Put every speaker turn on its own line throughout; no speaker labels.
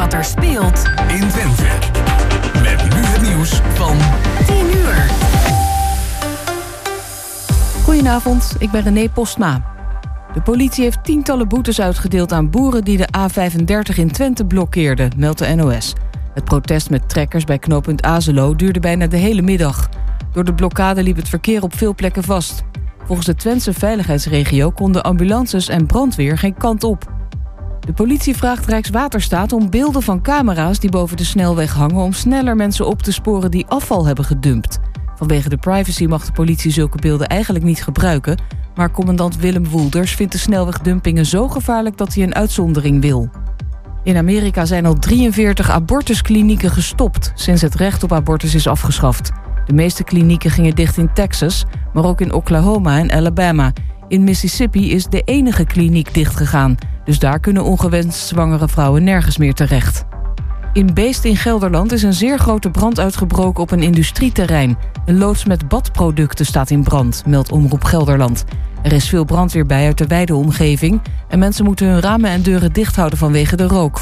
wat er speelt
in Twente. Met nu het nieuws van
10 uur.
Goedenavond, ik ben René Postma. De politie heeft tientallen boetes uitgedeeld aan boeren die de A35 in Twente blokkeerden, meldt de NOS. Het protest met trekkers bij knooppunt Azelo duurde bijna de hele middag. Door de blokkade liep het verkeer op veel plekken vast. Volgens de Twentse veiligheidsregio konden ambulances en brandweer geen kant op. De politie vraagt Rijkswaterstaat om beelden van camera's die boven de snelweg hangen om sneller mensen op te sporen die afval hebben gedumpt. Vanwege de privacy mag de politie zulke beelden eigenlijk niet gebruiken, maar commandant Willem Woelders vindt de snelwegdumpingen zo gevaarlijk dat hij een uitzondering wil. In Amerika zijn al 43 abortusklinieken gestopt sinds het recht op abortus is afgeschaft. De meeste klinieken gingen dicht in Texas, maar ook in Oklahoma en Alabama. In Mississippi is de enige kliniek dichtgegaan, dus daar kunnen ongewenst zwangere vrouwen nergens meer terecht. In Beest in Gelderland is een zeer grote brand uitgebroken op een industrieterrein. Een loods met badproducten staat in brand, meldt Omroep Gelderland. Er is veel brandweer bij uit de wijde omgeving... en mensen moeten hun ramen en deuren dicht houden vanwege de rook.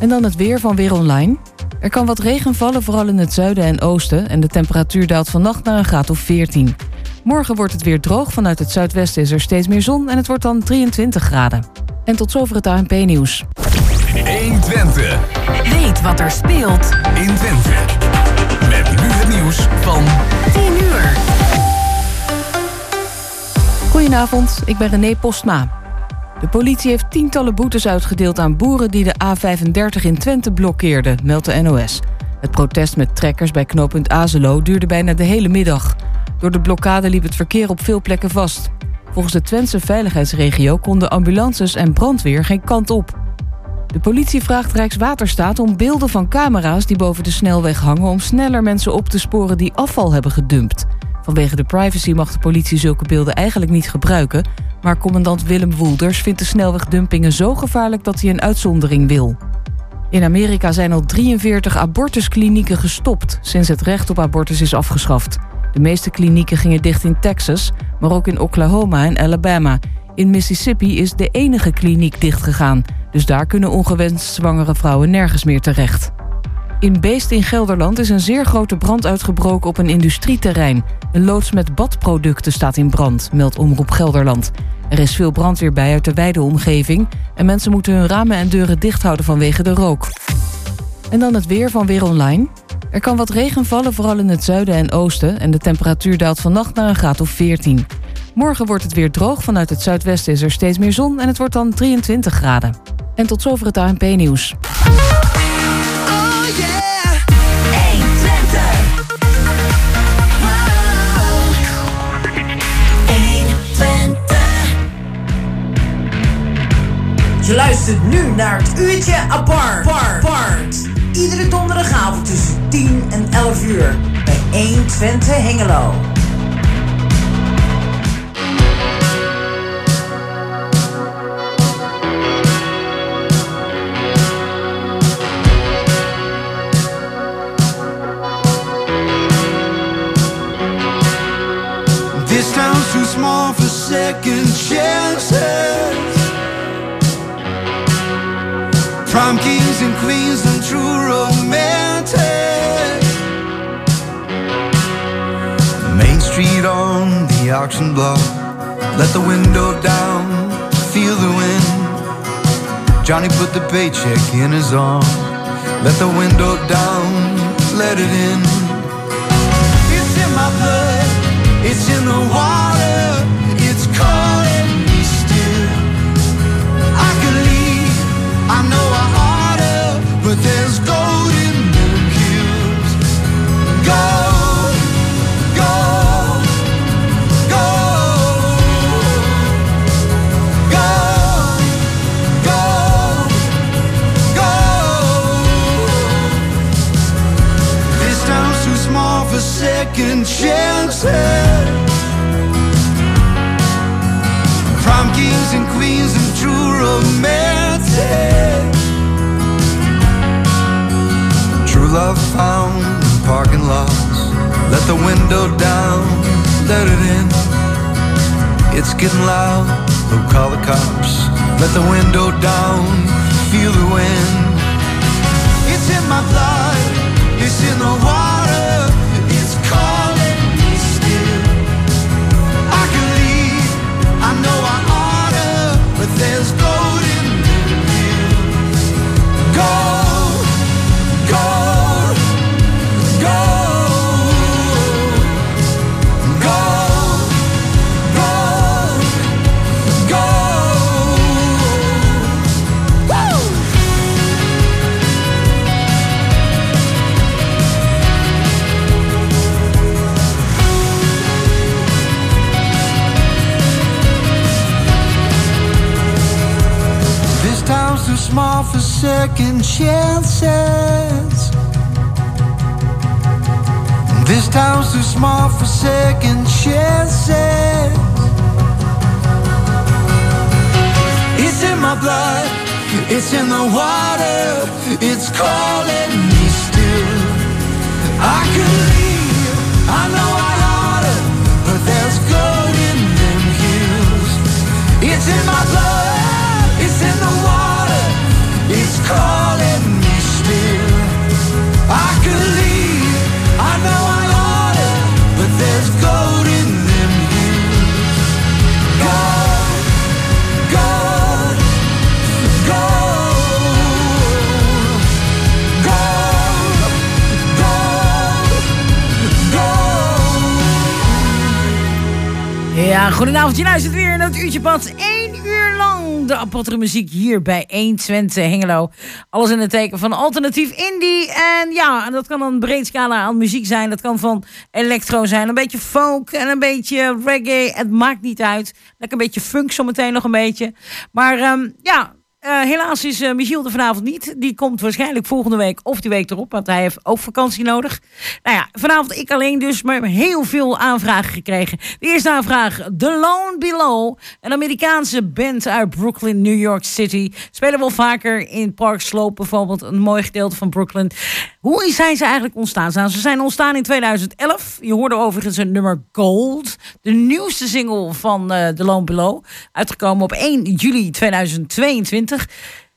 En dan het weer van Weer Online. Er kan wat regen vallen, vooral in het zuiden en oosten... en de temperatuur daalt vannacht naar een graad of 14. Morgen wordt het weer droog. Vanuit het zuidwesten is er steeds meer zon... en het wordt dan 23 graden. En tot zover het ANP-nieuws.
1 Twente.
Weet wat er speelt
in Twente. Met nu het nieuws van
10 uur.
Goedenavond, ik ben René Postma. De politie heeft tientallen boetes uitgedeeld aan boeren die de A35 in Twente blokkeerden, meldt de NOS. Het protest met trekkers bij knooppunt Azelo duurde bijna de hele middag. Door de blokkade liep het verkeer op veel plekken vast. Volgens de Twentse veiligheidsregio konden ambulances en brandweer geen kant op. De politie vraagt Rijkswaterstaat om beelden van camera's die boven de snelweg hangen om sneller mensen op te sporen die afval hebben gedumpt. Vanwege de privacy mag de politie zulke beelden eigenlijk niet gebruiken, maar commandant Willem Woelders vindt de snelwegdumpingen zo gevaarlijk dat hij een uitzondering wil. In Amerika zijn al 43 abortusklinieken gestopt sinds het recht op abortus is afgeschaft. De meeste klinieken gingen dicht in Texas, maar ook in Oklahoma en Alabama. In Mississippi is de enige kliniek dichtgegaan, dus daar kunnen ongewenst zwangere vrouwen nergens meer terecht. In Beest in Gelderland is een zeer grote brand uitgebroken op een industrieterrein. Een loods met badproducten staat in brand, meldt Omroep Gelderland. Er is veel brandweer bij uit de wijde omgeving... en mensen moeten hun ramen en deuren dicht houden vanwege de rook. En dan het weer van Weer Online. Er kan wat regen vallen, vooral in het zuiden en oosten... en de temperatuur daalt vannacht naar een graad of 14. Morgen wordt het weer droog. Vanuit het zuidwesten is er steeds meer zon... en het wordt dan 23 graden. En tot zover het ANP-nieuws.
Oh yeah. 1 Twente. Wow. 1 Twente.
Je luistert nu naar het uurtje apart. apart. apart. Iedere donderdagavond tussen 10 en 11 uur. Bij 1 Twente Hengelo.
This town's too small for second chances. Prom kings and queens and true romantics. Main Street on the auction block. Let the window down, feel the wind. Johnny put the paycheck in his arm. Let the window down, let it in. It's in my blood, it's in the water, second chances. Prom kings and queens and true romantics. True love found in parking lots. Let the window down, let it in. It's getting loud, no call the cops. Let the window down, feel the wind. It's in my blood, it's in the water. Small for second chances. This town's too small for second chances. It's in my blood, it's in the water, it's calling me still. I could leave, I know I oughta, but there's gold in them hills. It's in my blood,
Ja, goedenavond. Je luistert weer naar het uurtje pad. De aparte muziek hier bij 120 Hengelo. Alles in het teken van alternatief indie. En ja, dat kan een breed scala aan muziek zijn. Dat kan van electro zijn, een beetje folk en een beetje reggae. Het maakt niet uit. Lekker een beetje funk zometeen nog een beetje. Maar ehm, ja, eh, helaas is eh, Michiel er vanavond niet. Die komt waarschijnlijk volgende week of die week erop, want hij heeft ook vakantie nodig. Nou ja, vanavond ik alleen dus, maar heel veel aanvragen gekregen. De eerste aanvraag, The Lone Below. Een Amerikaanse band uit Brooklyn, New York City. Spelen wel vaker in Park Slope bijvoorbeeld, een mooi gedeelte van Brooklyn. Hoe zijn ze eigenlijk ontstaan? Nou, ze zijn ontstaan in 2011. Je hoorde overigens een nummer Gold. De nieuwste single van eh The Lone Below. Uitgekomen op 1 juli 2022.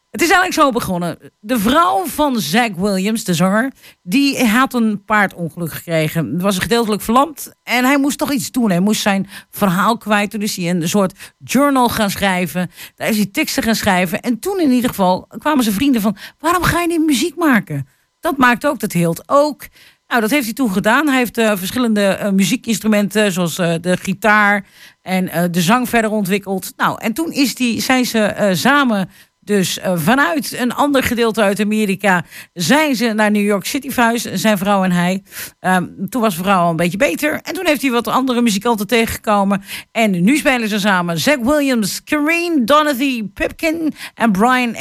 Het is eigenlijk zo begonnen. De vrouw van Zack Williams, de zanger, die had een paardongeluk gekregen. Was gedeeltelijk verlamd en hij moest toch iets doen. Hij moest zijn verhaal kwijt. Toen hij een soort journal gaan schrijven. Daar is hij teksten gaan schrijven. En toen in ieder geval kwamen zijn vrienden van... waarom ga je niet muziek maken? Dat maakt ook dat hield ook. Nou, dat heeft hij toen gedaan. Hij heeft eh, verschillende eh, muziekinstrumenten, zoals eh, de gitaar en de zang verder ontwikkeld. Nou, en toen is die, zijn ze samen dus vanuit een ander gedeelte uit Amerika zijn ze naar New York City verhuisd, zijn vrouw en hij. Ehm, toen was vrouw al een beetje beter. En toen heeft hij wat andere muzikanten tegengekomen. En nu spelen ze samen Zack Williams, Kareen, Donathy Pipkin en Brian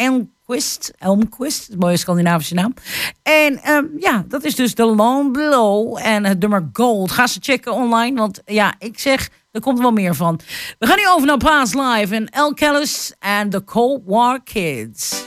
Elmquist. Elmquist, een mooie Scandinavische naam. En ehm, ja, dat is dus The Long Below en het nummer Gold. Ga ze checken online, want ja, ik zeg... Er komt wel meer van. We gaan nu over naar Plaats Live en El Callis en the Cold War Kids.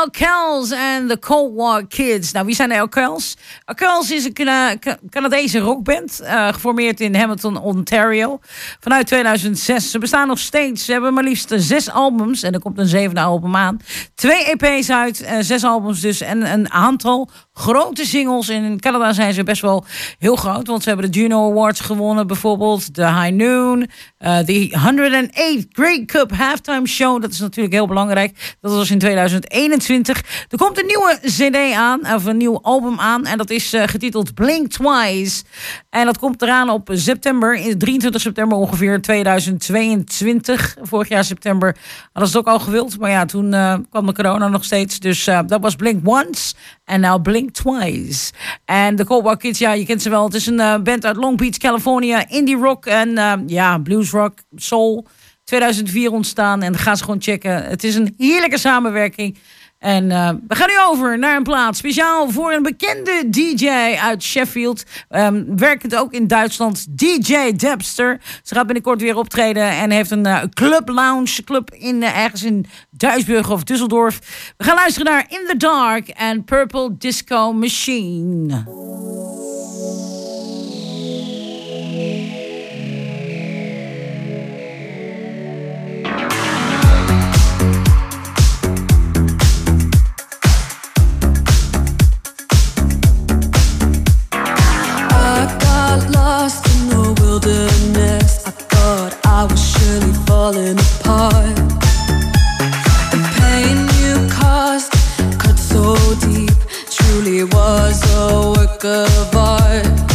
Alkels en de Cold War Kids. Nou, wie zijn de Alkels? Alkels is een Cana- Ca- Canadese rockband, eh, geformeerd in Hamilton, Ontario. Vanuit 2006. Ze bestaan nog steeds. Ze hebben maar liefst zes albums en er komt een zevende album aan. Twee EP's uit, eh, zes albums dus en een aantal grote singles. In Canada zijn ze best wel heel groot, want ze hebben de Juno Awards gewonnen bijvoorbeeld. De High Noon, eh, de 108 Great Cup Halftime Show. Dat is natuurlijk heel belangrijk. Dat was in 2021. Er komt een nieuwe CD aan, of een nieuw album aan. En dat is eh, getiteld Blink Twice. En dat komt eraan op september, in 23 september ongeveer 2022. Vorig jaar september hadden ze het ook al gewild. Maar ja, toen eh, kwam de corona nog steeds. Dus dat was Blink Once. En nou Blink Twice. En de Cold War Kids, ja, je kent ze wel. Het is een eh, band uit Long Beach, California. Indie rock en eh, ja, blues rock, soul. 2004 ontstaan en ga ze gewoon checken. Het is een heerlijke samenwerking. En eh, we gaan nu over naar een plaats speciaal voor een bekende DJ uit Sheffield. Ehm, werkend ook in Duitsland, DJ Debster. Ze gaat binnenkort weer optreden en heeft een eh, club lounge club in, eh, ergens in Duisburg of Düsseldorf. We gaan luisteren naar In the Dark en Purple Disco Machine.
Lost in the wilderness. I thought I was surely falling apart. The pain you caused cut so deep, truly was a work of art.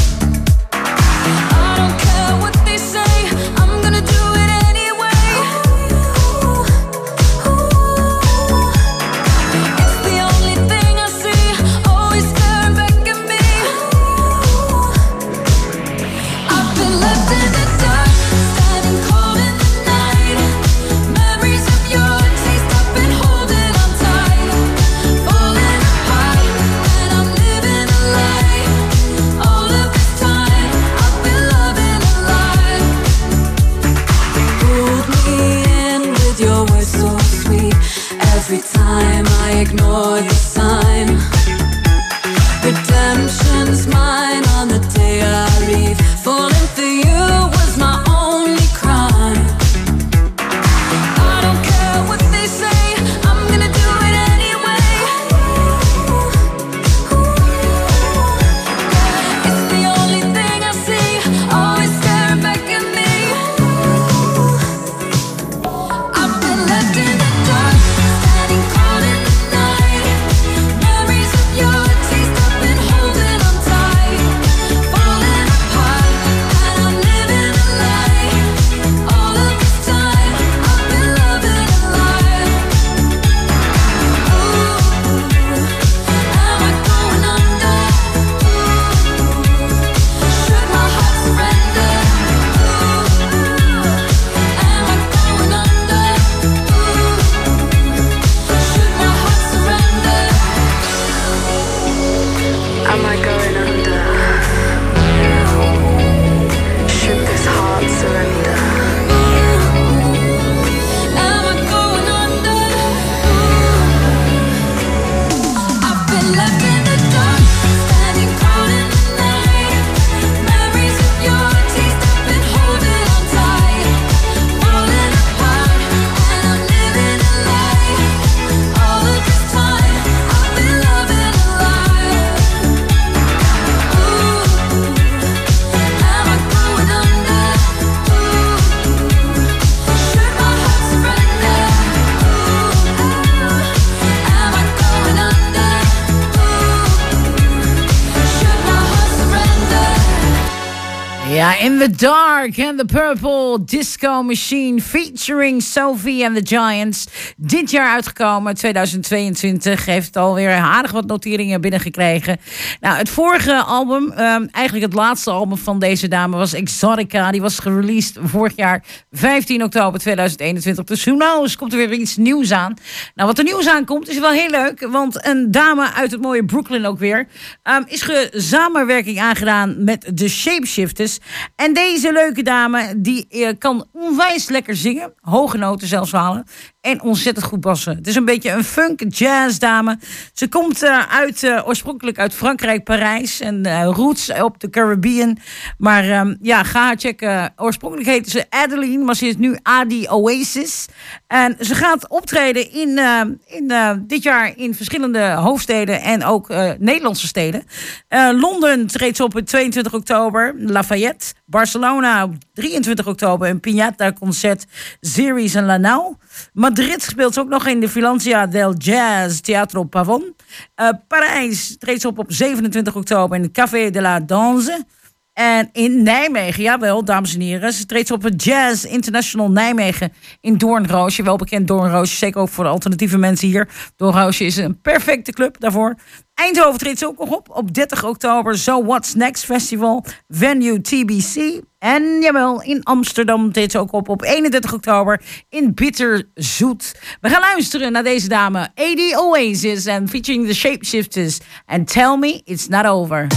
Ignore the Dark
and the Purple Disco Machine featuring Sophie and the Giants. Dit jaar uitgekomen, 2022. Heeft alweer aardig wat noteringen binnengekregen. Nou, het vorige album, ehm, eigenlijk het laatste album van deze dame, was Exotica. Die was gereleased vorig jaar 15 oktober 2021. Dus who knows, komt er weer iets nieuws aan. Nou, wat er nieuws aankomt is wel heel leuk. Want een dame uit het mooie Brooklyn ook weer... ehm, is samenwerking aangedaan met de Shapeshifters. En deze leuke dame, die kan onwijs lekker zingen. Hoge noten zelfs halen. En ontzettend goed bassen. Het is een beetje een funk jazz dame. Ze komt eh, uit, eh, oorspronkelijk uit Frankrijk, Parijs. En eh, roots op de Caribbean. Maar ehm, ja, ga haar checken. Oorspronkelijk heette ze Adeline, maar ze is nu Adi Oasis. En ze gaat optreden in, in, dit jaar in verschillende hoofdsteden en ook Nederlandse steden. Londen treedt ze op op 22 oktober, Lafayette. Barcelona op 23 oktober, een Piñata-concert, Series en Lanao. Madrid speelt ze ook nog in de Filancia del Jazz Teatro Pavon. Eh, Parijs treedt ze op op 27 oktober in het Café de la Danse. En in Nijmegen, jawel, dames en heren. Ze treedt op het Jazz International Nijmegen in Doornroosje. Wel bekend Doornroosje, zeker ook voor de alternatieve mensen hier. Doornroosje is een perfecte club daarvoor. Eindhoven treedt ze ook nog op op 30 oktober. So What's Next Festival, venue TBC. En jawel, in Amsterdam treedt ze ook op op 31 oktober in Bitterzoet. We gaan luisteren naar deze dame, AD Oasis en featuring the Shapeshifters. And Tell Me It's Not Over.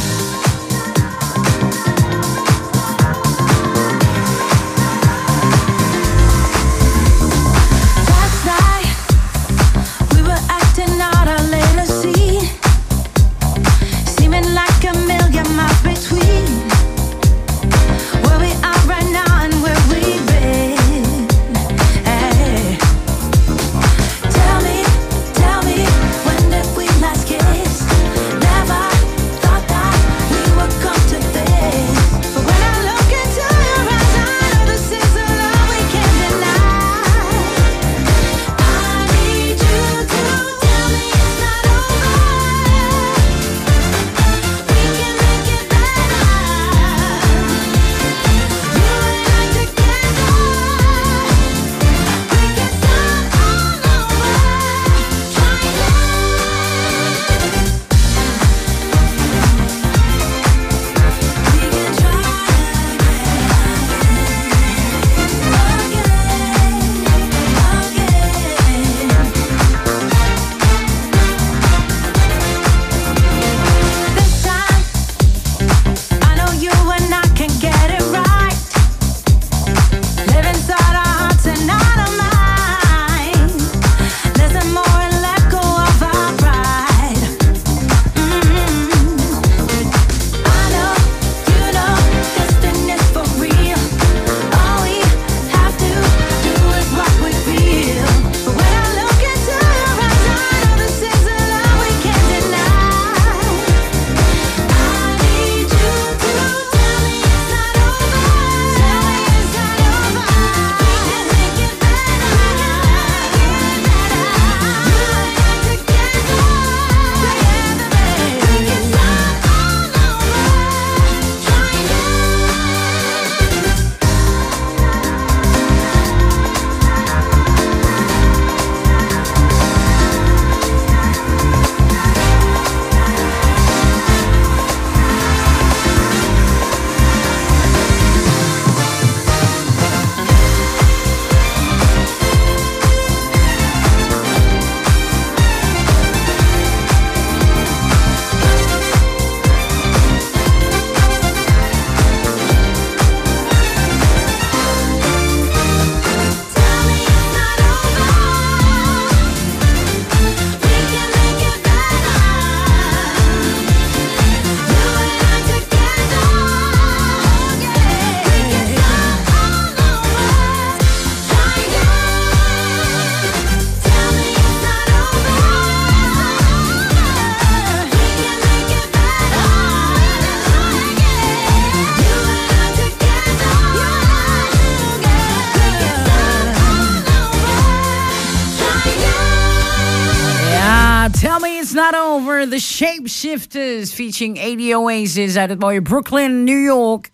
The Shapeshifters featuring 80 Oasis uit het mooie Brooklyn, New York.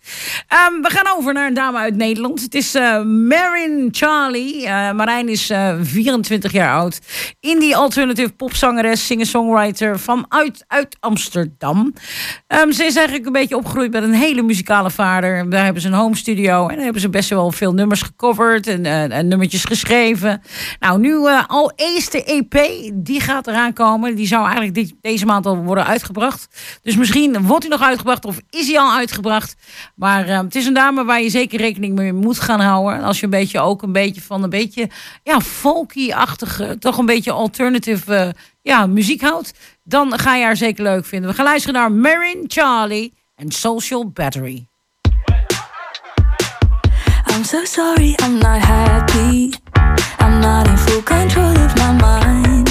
Ehm, we gaan over naar een dame uit Nederland. Het is eh Marin Charlie. Eh, Marijn is eh, 24 jaar oud. Indie alternative popzangeres, singer-songwriter van uit, Amsterdam. Ehm, ze is eigenlijk een beetje opgegroeid met een hele muzikale vader. Daar hebben ze een home studio en daar hebben ze best wel veel nummers gecoverd en, en nummertjes geschreven. Nou, nu al eerste EP, die gaat eraan komen. Die zou eigenlijk deze maand al worden uitgebracht. Dus misschien wordt hij nog uitgebracht of is hij al uitgebracht. Maar eh, het is een dame waar je zeker rekening mee moet gaan houden. Als je een beetje ook een beetje van een beetje ja, folky-achtige, toch een beetje alternative eh, ja, muziek houdt. Dan ga je haar zeker leuk vinden. We gaan luisteren naar Marin Charlie en Social Battery.
I'm so sorry, I'm not happy. I'm not in full control of my mind.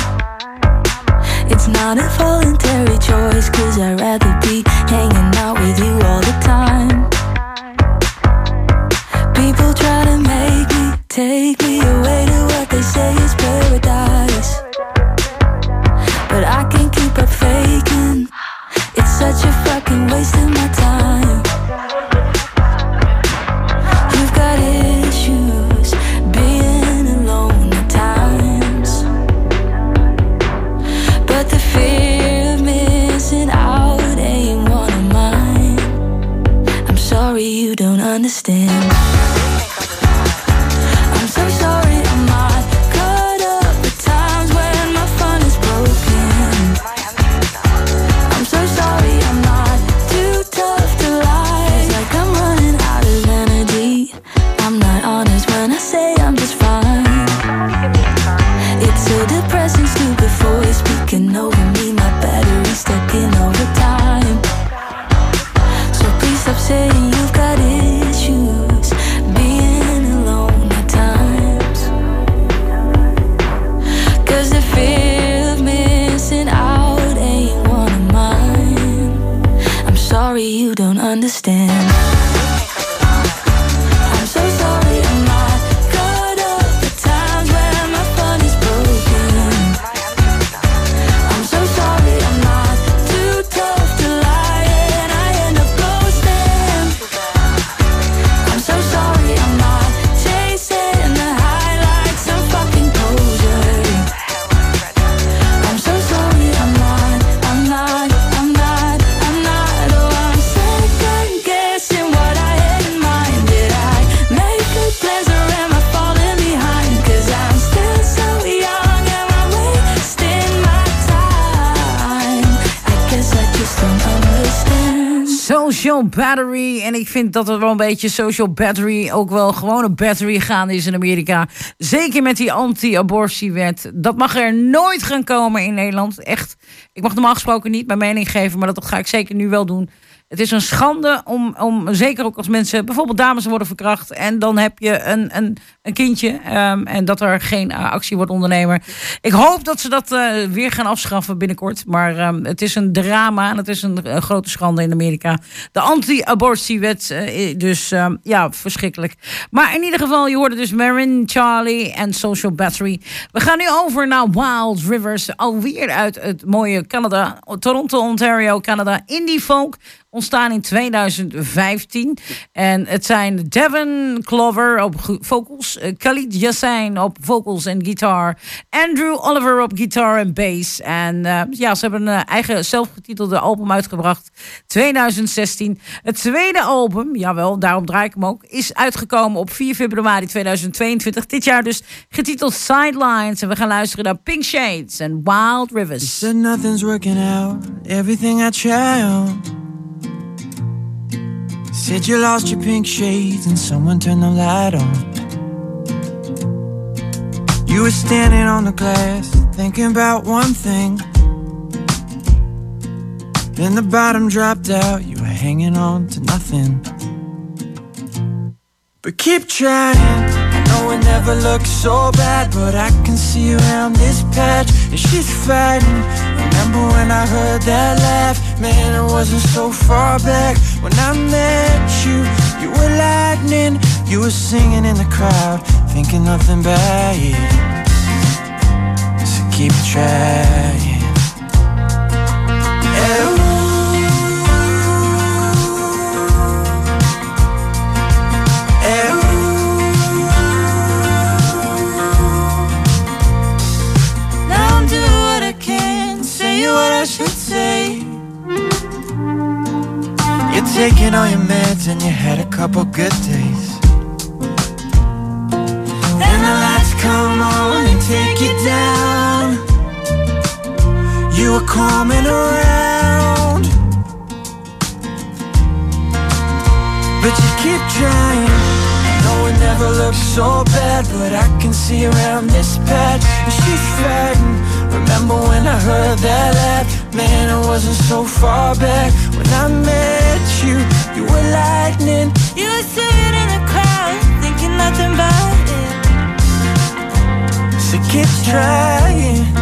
It's not a voluntary choice, cause I'd rather be hanging out with you all the time. People try to make me take me away to what they say is paradise. But I can't keep up faking. It's such a fucking waste of my time.
Battery. En ik vind dat er wel een beetje Social Battery ook wel gewoon een battery gaande is in Amerika. Zeker met die anti-abortiewet. Dat mag er nooit gaan komen in Nederland. Echt. Ik mag normaal gesproken niet mijn mening geven, maar dat ga ik zeker nu wel doen. Het is een schande om, om zeker ook als mensen, bijvoorbeeld dames worden verkracht. En dan heb je een, een, een kindje. ehm, en dat er geen eh, actie wordt ondernemen. Ik hoop dat ze dat eh, weer gaan afschaffen binnenkort. Maar ehm, het is een drama en het is een, grote schande in Amerika. De anti-abortiewet, eh, dus ehm, ja, verschrikkelijk. Maar in ieder geval, je hoorde dus Marin, Charlie en Social Battery. We gaan nu over naar Wild Rivers. Alweer uit het mooie Canada. Toronto, Ontario, Canada. Indie folk. Ontstaan in 2015. En het zijn Devin Clover op vocals. eh, Khalid Yassine op vocals en gitaar. Andrew Oliver op gitaar en bass. En eh, ja, ze hebben een eigen zelfgetitelde album uitgebracht. 2016. Het tweede album, jawel, daarom draai ik hem ook, is uitgekomen op 4 februari 2022. Dit jaar dus getiteld Sidelines. En we gaan luisteren naar Pink Shades en Wild Rivers.
Nothing's working out, everything I tried. Said you lost your pink shades and someone turned the light on. You were standing on the glass, thinking about one thing. Then the bottom dropped out, you were hanging on to nothing. But keep trying. I know it never looks so bad, but I can see around this patch and she's fighting. Remember when I heard that laugh? Man, it wasn't so far back when I met you. You were lightning, you were singing in the crowd, thinking nothing bad. So keep trying.
And you had a couple good days. Then the lights come on and take you down. You were coming around, but you keep trying. No, it never looks so bad, but I can see around this patch. And she's frightened. Remember when I heard that laugh? Man, I wasn't so far back. When I met you, you were lightning.
You were sitting in the crowd, thinking nothing about it.
So keep trying.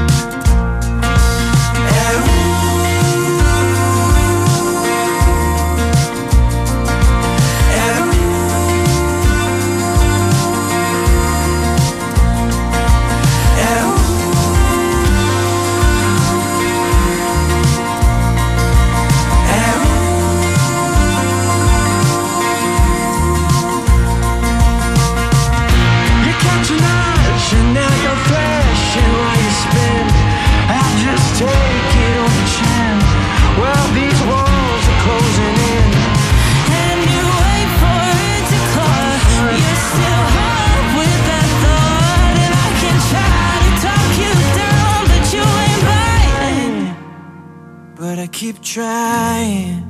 Keep trying.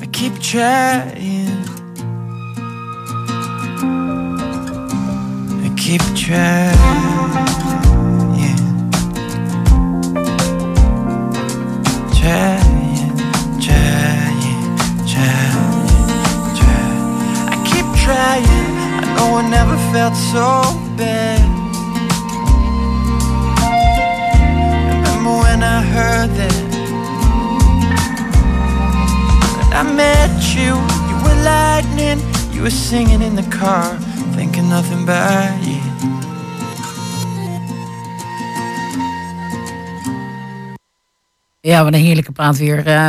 I keep trying. I keep trying. Trying. I keep trying. I know I never felt so bad. Remember when I heard that? When I met you, you were lightning. You were singing in the car, thinking nothing about you.
Ja, wat een heerlijke plaat weer. eh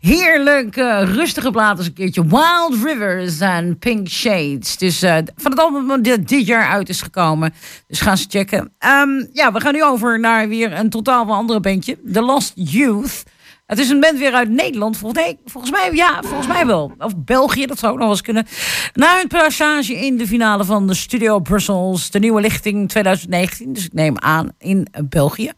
heerlijk rustige plaat als een keertje. Wild Rivers en Pink Shades. Dus eh, van het album dat dit jaar uit is gekomen. Dus ga ze checken. Ehm, ja, we gaan nu over naar weer een totaal andere bandje. The Lost Youth. Het is een band weer uit Nederland. Volgens, volgens mij, ja, volgens mij wel. Of België, dat zou ook nog wel eens kunnen. Na hun passage in de finale van de Studio Brussels, de nieuwe lichting 2019. Dus ik neem aan in België.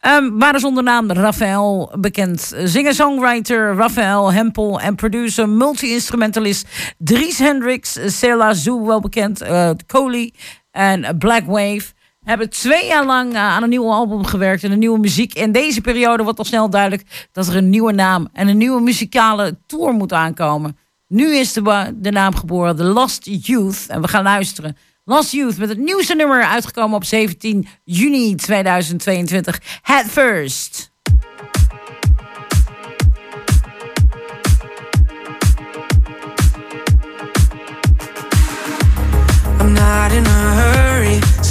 Ehm waren zonder naam Raphaël bekend. Singer-songwriter Raphaël Hempel en producer, multi-instrumentalist Dries Hendricks, Sela Zoo wel bekend, eh Coley en Black Wave. Hebben twee jaar lang eh, aan een nieuw album gewerkt en een nieuwe muziek. In deze periode wordt al snel duidelijk dat er een nieuwe naam en een nieuwe muzikale tour moet aankomen. Nu is de, de naam geboren, The Lost Youth. En we gaan luisteren. Lost Youth met het nieuwste nummer uitgekomen op 17 juni 2022. Head First.
I'm not in a hurry,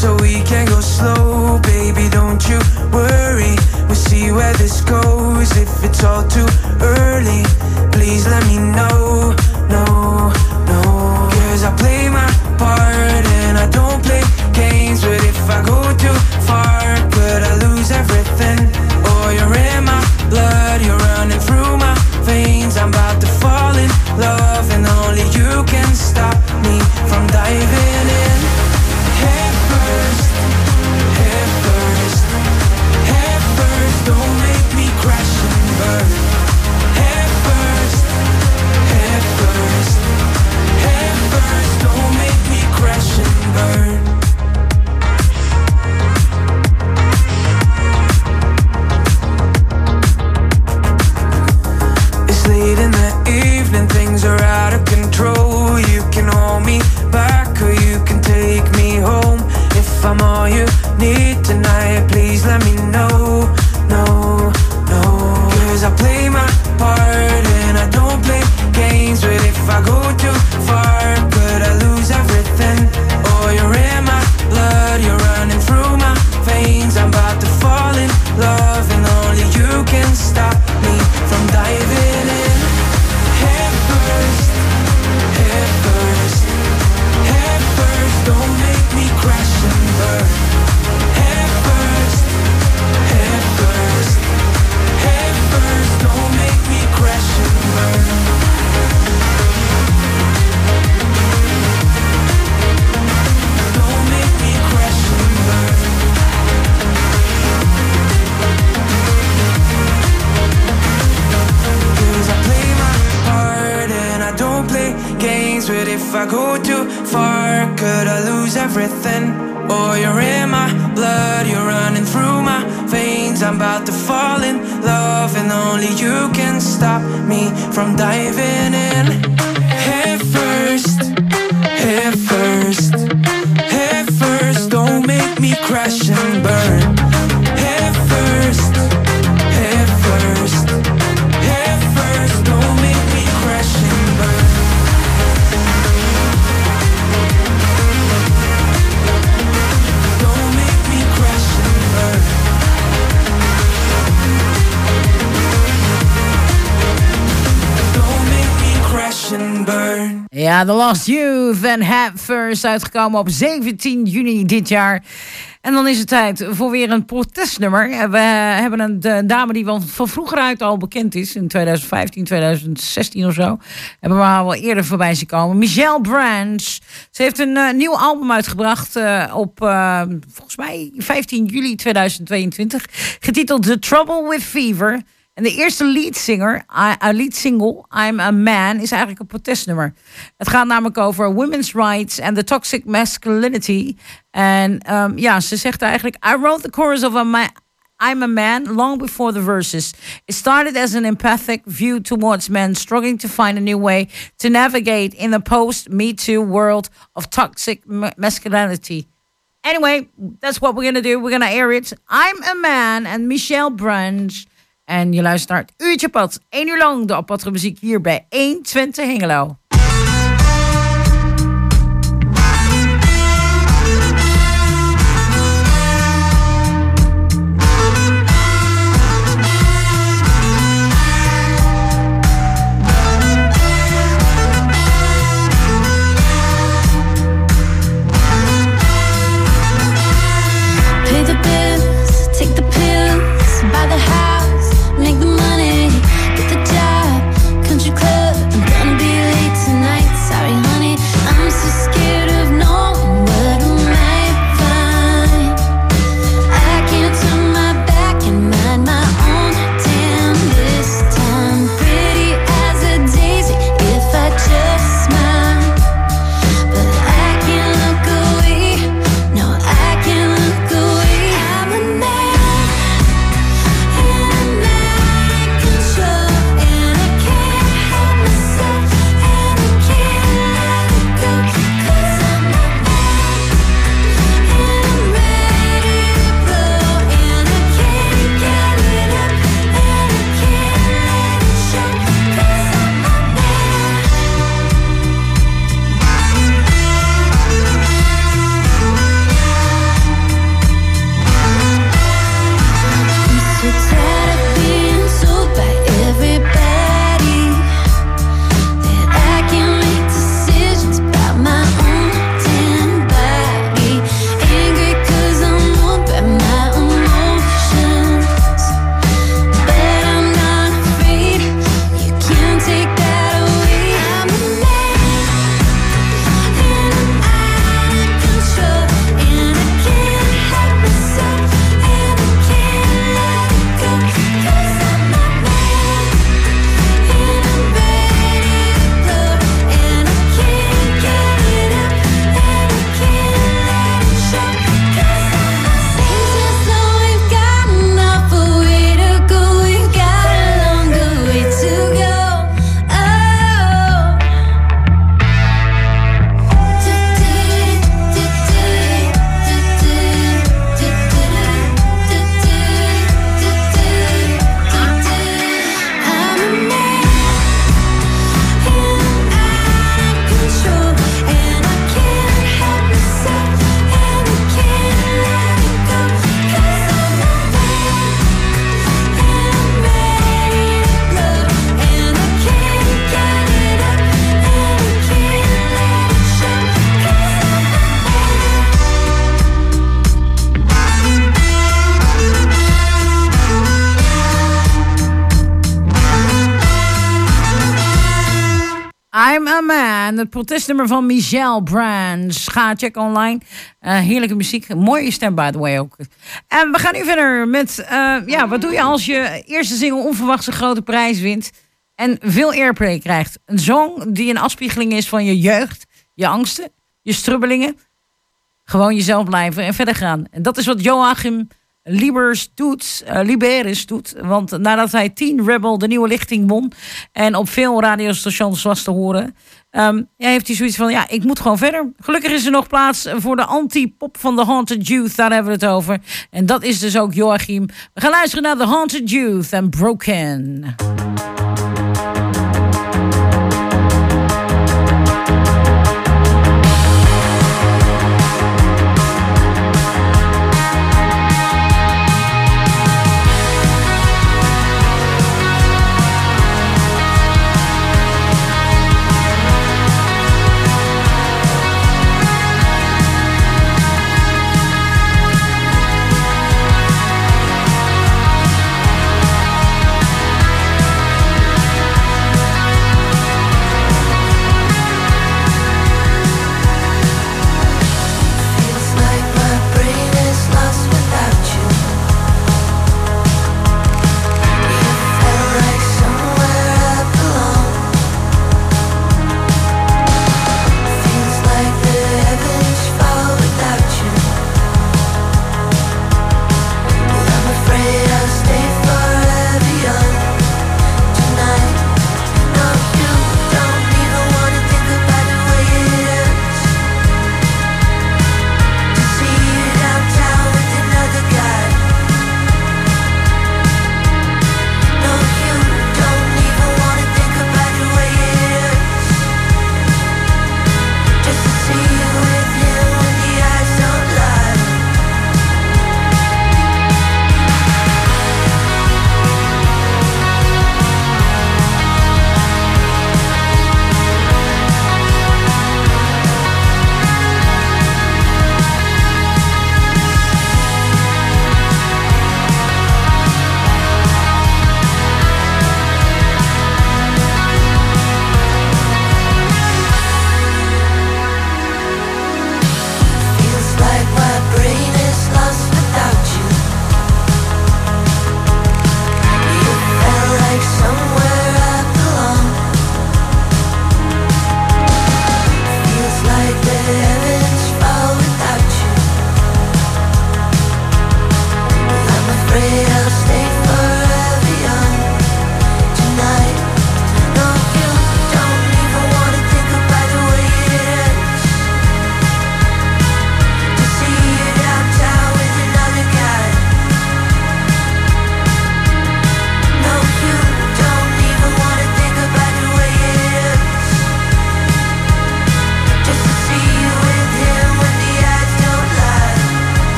so we can go slow, baby. Don't you worry. We'll see where this goes. If it's all too early, please let me know. If I go too far, could I lose
everything? Oh, you're in my blood, you're running through my veins I'm about to fall in love and only you can stop me from diving in
Ja, The Lost Youth en First uitgekomen op 17 juni dit jaar. En dan is het tijd voor weer een protestnummer. We hebben een dame die van vroeger uit al bekend is. In 2015, 2016 of zo. Hebben we haar wel eerder voorbij zien komen. Michelle Branch. Ze heeft een eh, nieuw album uitgebracht eh, op eh, volgens mij 15 juli 2022. Getiteld The Trouble with Fever. En de eerste leadsinger, uh, lead single, I'm a Man, is eigenlijk een protestnummer. Het gaat namelijk over women's rights en the toxic masculinity. En ehm, ja, ze zegt eigenlijk, I wrote the chorus of a ma- I'm a man long before the verses. It started as an empathic view towards men struggling to find a new way to navigate in the post-Me Too world of toxic ma- masculinity. Anyway, that's what we're gonna do. We're gonna air it. I'm a man and Michelle Branch. En je luistert naar het uurtje pad. 1 uur lang de aparte muziek hier bij 120 Hengelo. Protestnummer van Michelle Branch. Ga checken online. Eh, heerlijke muziek. Mooie stem, by the way ook. En we gaan nu verder met... eh, ja, wat doe je als je eerste single onverwachts een grote prijs wint... en veel airplay krijgt? Een song die een afspiegeling is van je jeugd, je angsten, je strubbelingen... Gewoon jezelf blijven en verder gaan. En dat is wat Joachim Libers doet, eh, Liberis doet. Want nadat hij Teen Rebel de nieuwe lichting won... en op veel radiostations was te horen... ehm, ja, heeft hij zoiets van, ja, ik moet gewoon verder. Gelukkig is er nog plaats voor de anti-pop van The Haunted Youth. Daar hebben we het over. En dat is dus ook Joachim. We gaan luisteren naar The Haunted Youth en Broken.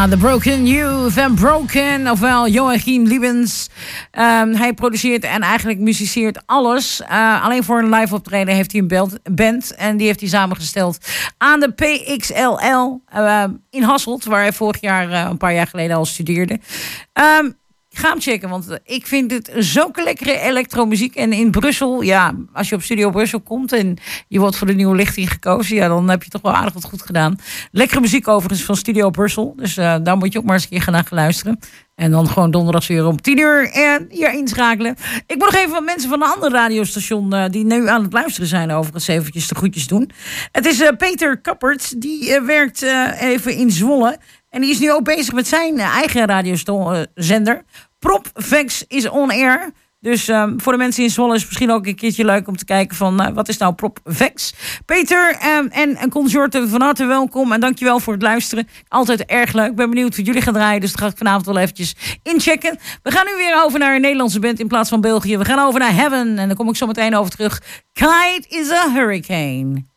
Ja, The Broken Youth en Broken, ofwel Joachim Liebens. Ehm, hij produceert en eigenlijk musiceert alles. Eh, alleen voor een live optreden heeft hij een band. En die heeft hij samengesteld aan de PXLL eh, in Hasselt. Waar hij vorig jaar, eh, een paar jaar geleden al studeerde. Ehm, Ga hem checken, want eh, ik vind dit zulke lekkere elektromuziek. En in Brussel, ja, als je op Studio Brussel komt en je wordt voor de nieuwe lichting gekozen, ja, dan heb je toch wel aardig wat goed gedaan. Lekkere muziek overigens van Studio Brussel. Dus eh, daar moet je ook maar eens een keer gaan naar luisteren. En dan gewoon donderdags weer om 10 uur hier inschakelen. Ik moet nog even wat mensen van een ander radiostation eh, die nu aan het luisteren zijn overigens eventjes de groetjes doen. Het is Peter Kappert, die werkt even in Zwolle. En die is nu ook bezig met zijn eh, eigen radiozender. Propvex is on air. Dus ehm, voor de mensen in Zwolle is het misschien ook een keertje leuk om te kijken van eh, wat is nou Propvex. Peter ehm, en, en consorten van harte welkom en dankjewel voor het luisteren. Altijd erg leuk. Ik ben benieuwd wat jullie gaan draaien, dus dat ga ik vanavond wel eventjes inchecken. We gaan nu weer over naar een Nederlandse band in plaats van België. We gaan over naar Heaven en daar kom ik zo meteen over terug. Kite is a Hurricane.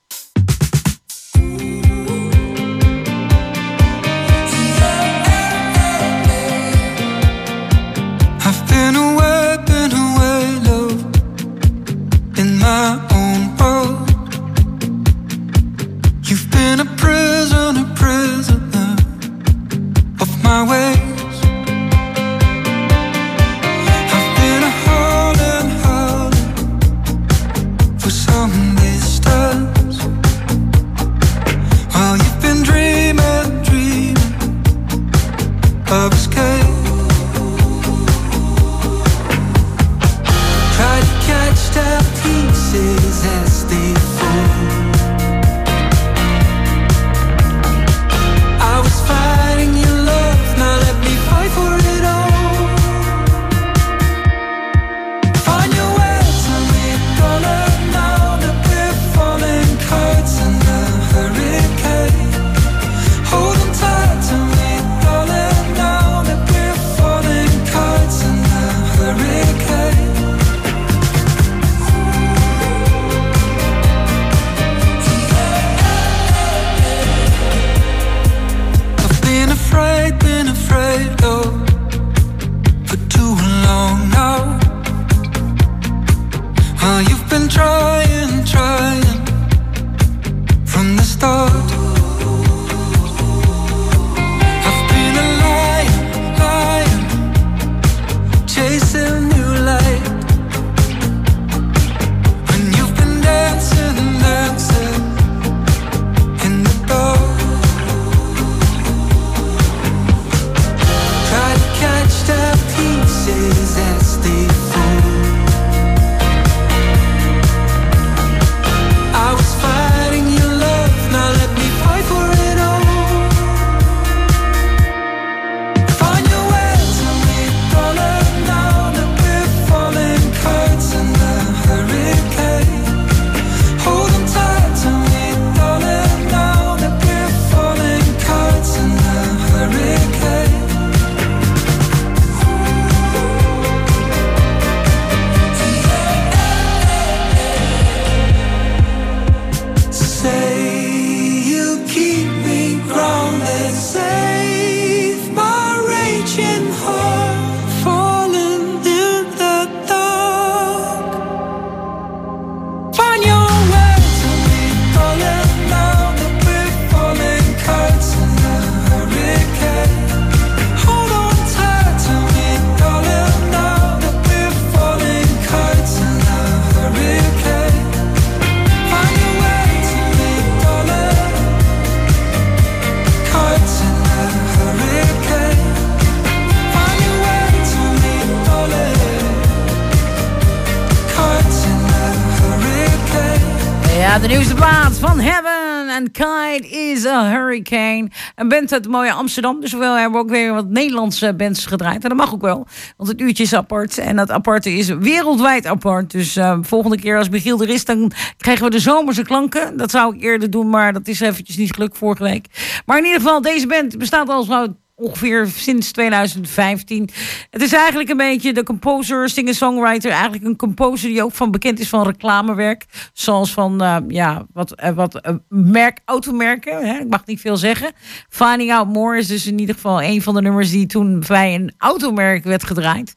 Een band uit mooie Amsterdam. Dus we hebben ook weer wat Nederlandse bands gedraaid. En dat mag ook wel, want het uurtje is apart. En dat aparte is wereldwijd apart. Dus eh, volgende keer als Michiel er is, dan krijgen we de zomerse klanken. Dat zou ik eerder doen, maar dat is eventjes niet gelukt vorige week. Maar in ieder geval, deze band bestaat al zo
ongeveer sinds 2015. Het is eigenlijk een beetje de composer, singer-songwriter. Eigenlijk een composer die ook van bekend is van reclamewerk. Zoals van, eh, ja, wat, eh, wat eh, merk, automerken. Hè? Ik mag niet veel zeggen. Finding Out More is dus in ieder geval een van de nummers die toen bij een automerk werd gedraaid.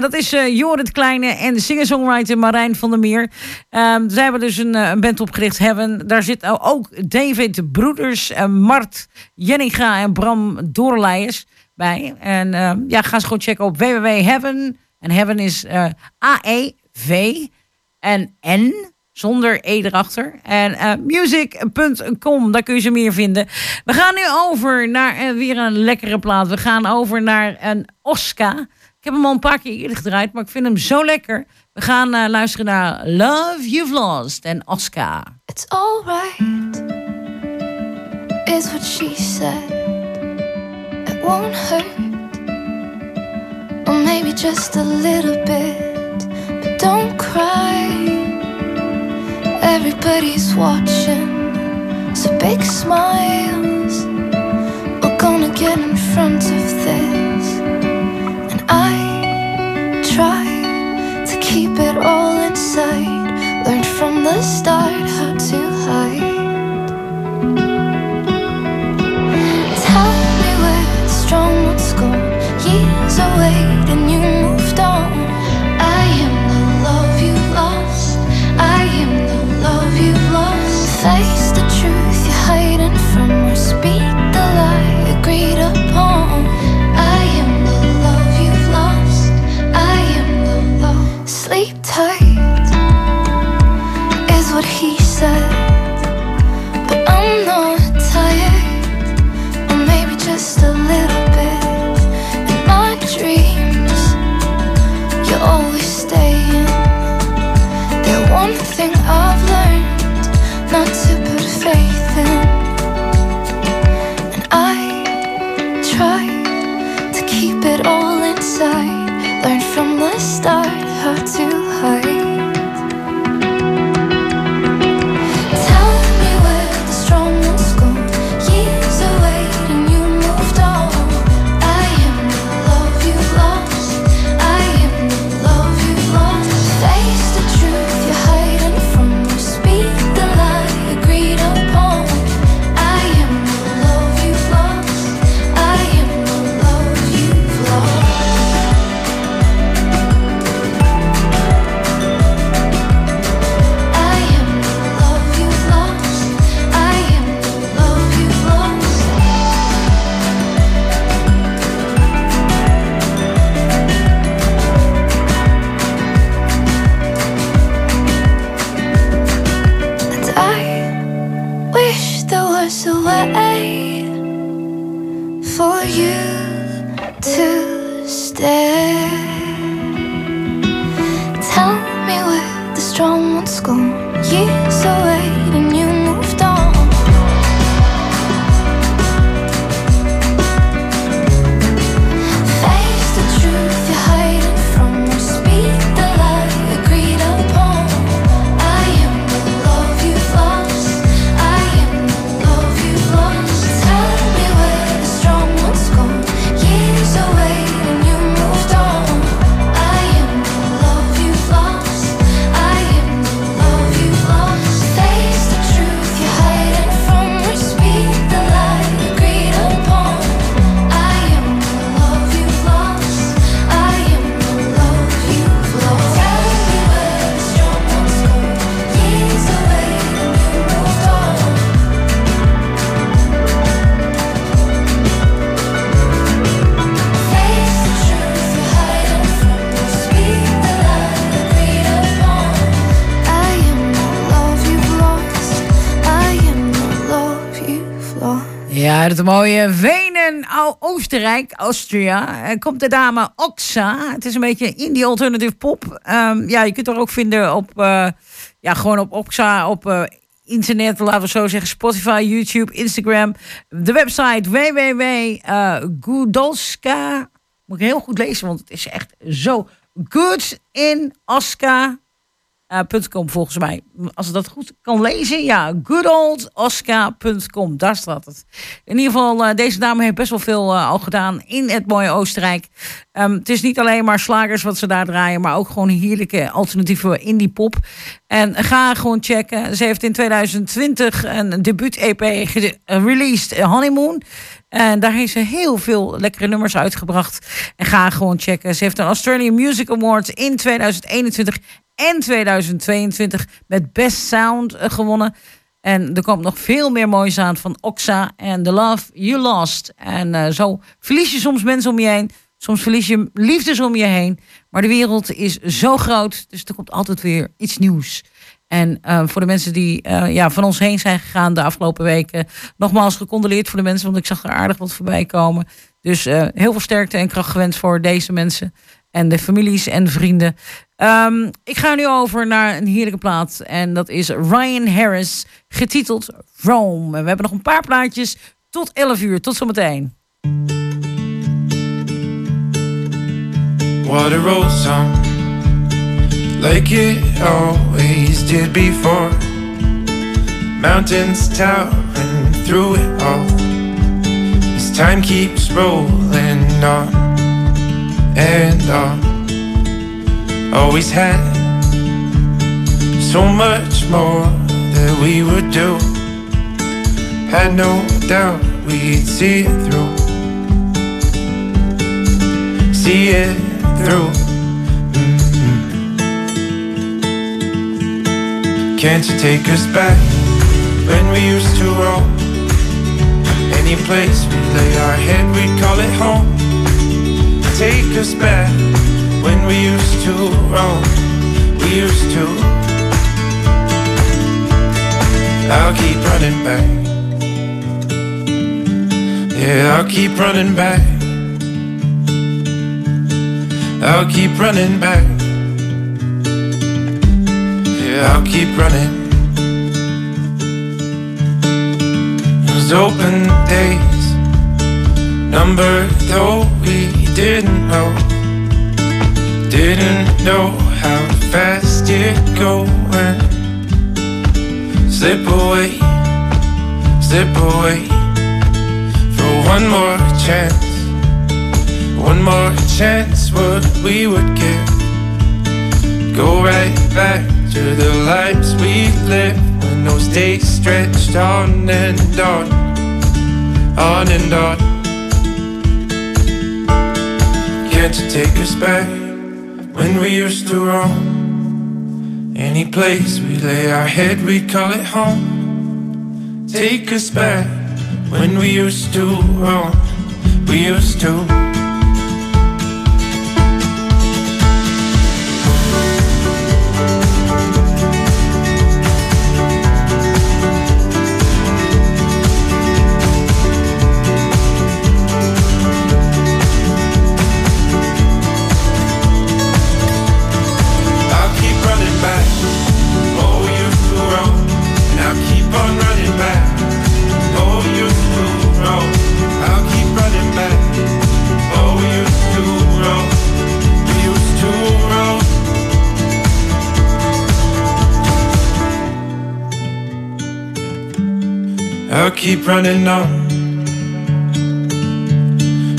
Dat is Jorrit Kleine en de singer-songwriter Marijn van der Meer. Ehm, zij hebben dus een, een band opgericht, Heaven. Daar zit nou ook David Broeders, eh, Mart Jenninga en Bram Bij. En ehm, ja, ga eens gewoon checken op www.heaven. En Heaven is eh, A-E-V en N zonder E erachter. En eh, music.com, daar kun je ze meer vinden. We gaan nu over naar eh, weer een lekkere plaat. We gaan over naar een Oscar. Ik heb hem al een paar keer eerder gedraaid, maar ik vind hem zo lekker. We gaan luisteren naar Love You've Lost en Oscar.
It's alright, is what she said. Won't hurt, or maybe just a little bit. But don't cry, everybody's watching. So big smiles, we're gonna get in front of this. And I try to keep it all inside. Learned from the start away, and
Ja, het mooie Wenen, Oostenrijk, Austria. Er komt de dame Oxa. Het is een beetje indie alternative pop. Ehm, ja, je kunt er ook vinden op, eh, ja, gewoon op Oxa, op eh, internet, laten we zo zeggen, Spotify, YouTube, Instagram. De website www.gudolska. Moet ik heel goed lezen, want het is echt zo good in Oscar. Eh, punt .com volgens mij. Als ik dat goed kan lezen, ja, goodoldoscar.com, daar staat het. In ieder geval, eh, deze dame heeft best wel veel eh, al gedaan in het mooie Oostenrijk. Ehm, het is niet alleen maar slagers wat ze daar draaien, maar ook gewoon heerlijke alternatieve indie pop. En ga gewoon checken. Ze heeft in 2020 een debuut-EP eh, released, eh, Honeymoon. En daar heeft ze heel veel lekkere nummers uitgebracht. En ga gewoon checken. Ze heeft een Australian Music Award in 2021 en 2022 met Best Sound eh, gewonnen. En er komt nog veel meer moois aan van Oxa en The Love You Lost. En eh, zo verlies je soms mensen om je heen. Soms verlies je liefdes om je heen. Maar de wereld is zo groot, dus er komt altijd weer iets nieuws. En eh, voor de mensen die ja, van ons heen zijn gegaan de afgelopen weken, nogmaals gecondoleerd voor de mensen, want ik zag er aardig wat voorbij komen. Dus heel veel sterkte en kracht gewenst voor deze mensen en de families en vrienden. Ehm, ik ga nu over naar een heerlijke plaat en dat is Ryan Harris, getiteld Rome. En we hebben nog een paar plaatjes tot 11 uur. Tot zometeen.
Water rolls on like it always did before. Mountains towering through it all. As time keeps rolling on and on. Always had so much more that we would do. Had no doubt we'd see it through. See it through. Mhm. Can't you take us back when we used to roam? Any place we lay our head, we'd call it home. Take us back we used to roam. We used to. I'll keep running back. Yeah, I'll keep running back. I'll keep running back. Yeah, I'll keep running. Those open days, numbered though we didn't know, didn't know how fast it go when slip away, slip away for one more chance. One more chance, what we would give. Go right back to the lives we lived when those days stretched on and on, on and on. Can't you take us back when we used to roam? Any place we lay our head, we'd call it home. Take us back when we used to roam. We used to. Keep running on.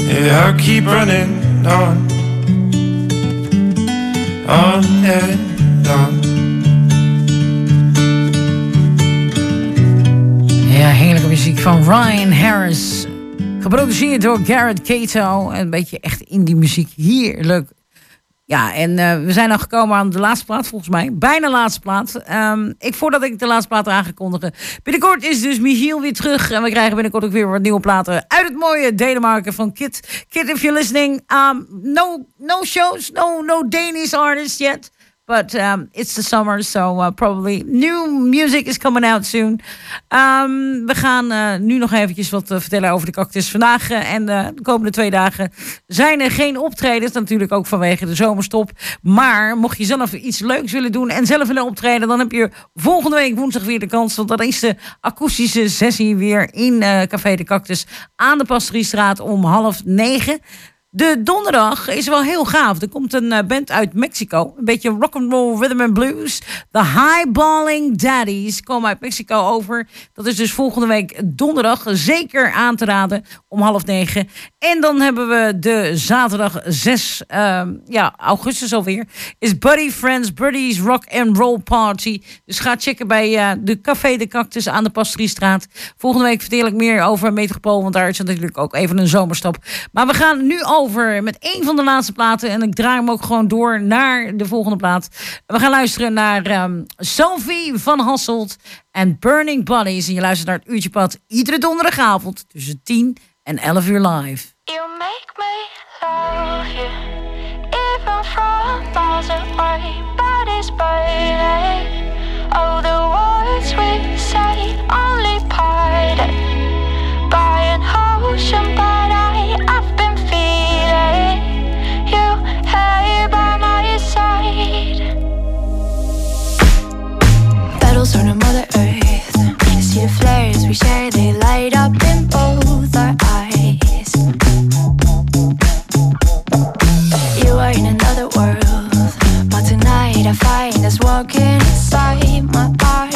Yeah, keep running on. On and on.
Ja, heerlijke muziek van Ryan Harris. Geproduceerd door Garrett Cato. Een beetje echt indie muziek. Heerlijk. Ja, en eh, we zijn dan gekomen aan de laatste plaat volgens mij. Bijna laatste plaat. Ehm, ik, voordat ik de laatste plaat aangekondigen. Binnenkort is dus Michiel weer terug. En we krijgen binnenkort ook weer wat nieuwe platen uit het mooie Denemarken van Kit. Kit, if you're listening. Um, no, no shows, no, no Danish artists yet. But um, it's the summer, so uh, probably new music is coming out soon. Um, we gaan uh, nu nog eventjes wat uh, vertellen over de cactus. Vandaag en de komende twee dagen zijn er geen optredens. Natuurlijk ook vanwege de zomerstop. Maar mocht je zelf iets leuks willen doen en zelf willen optreden... dan heb je volgende week woensdag weer de kans. Want dat is de akoestische sessie weer in Café de Cactus... aan de Pasteriestraat om half negen... De donderdag is wel heel gaaf. Er komt een eh, band uit Mexico. Een beetje rock'n'roll, rhythm and blues. De Highballing Daddies komen uit Mexico over. Dat is dus volgende week donderdag. Zeker aan te raden om half negen. En dan hebben we de zaterdag 6 ehm, ja, augustus alweer. Is Buddy Friends Buddies Rock and Roll Party. Dus ga checken bij eh, de Café de Cactus aan de Pastriestraat. Volgende week vertel ik meer over Metropool. Want daar is natuurlijk ook even een zomerstop. Maar we gaan nu over met één van de laatste platen. En ik draai hem ook gewoon door naar de volgende plaat. We gaan luisteren naar ehm, Sophie van Hasselt en Burning Bodies. En je luistert naar het uurtje pad iedere donderdagavond tussen 10 en 11 uur live.
You make me love you, even. Oh, the words we say only by an ocean, Petals on a Mother Earth. You see the flares we share, they light up in both our eyes. You are in another world, but tonight I find us walking inside my eyes.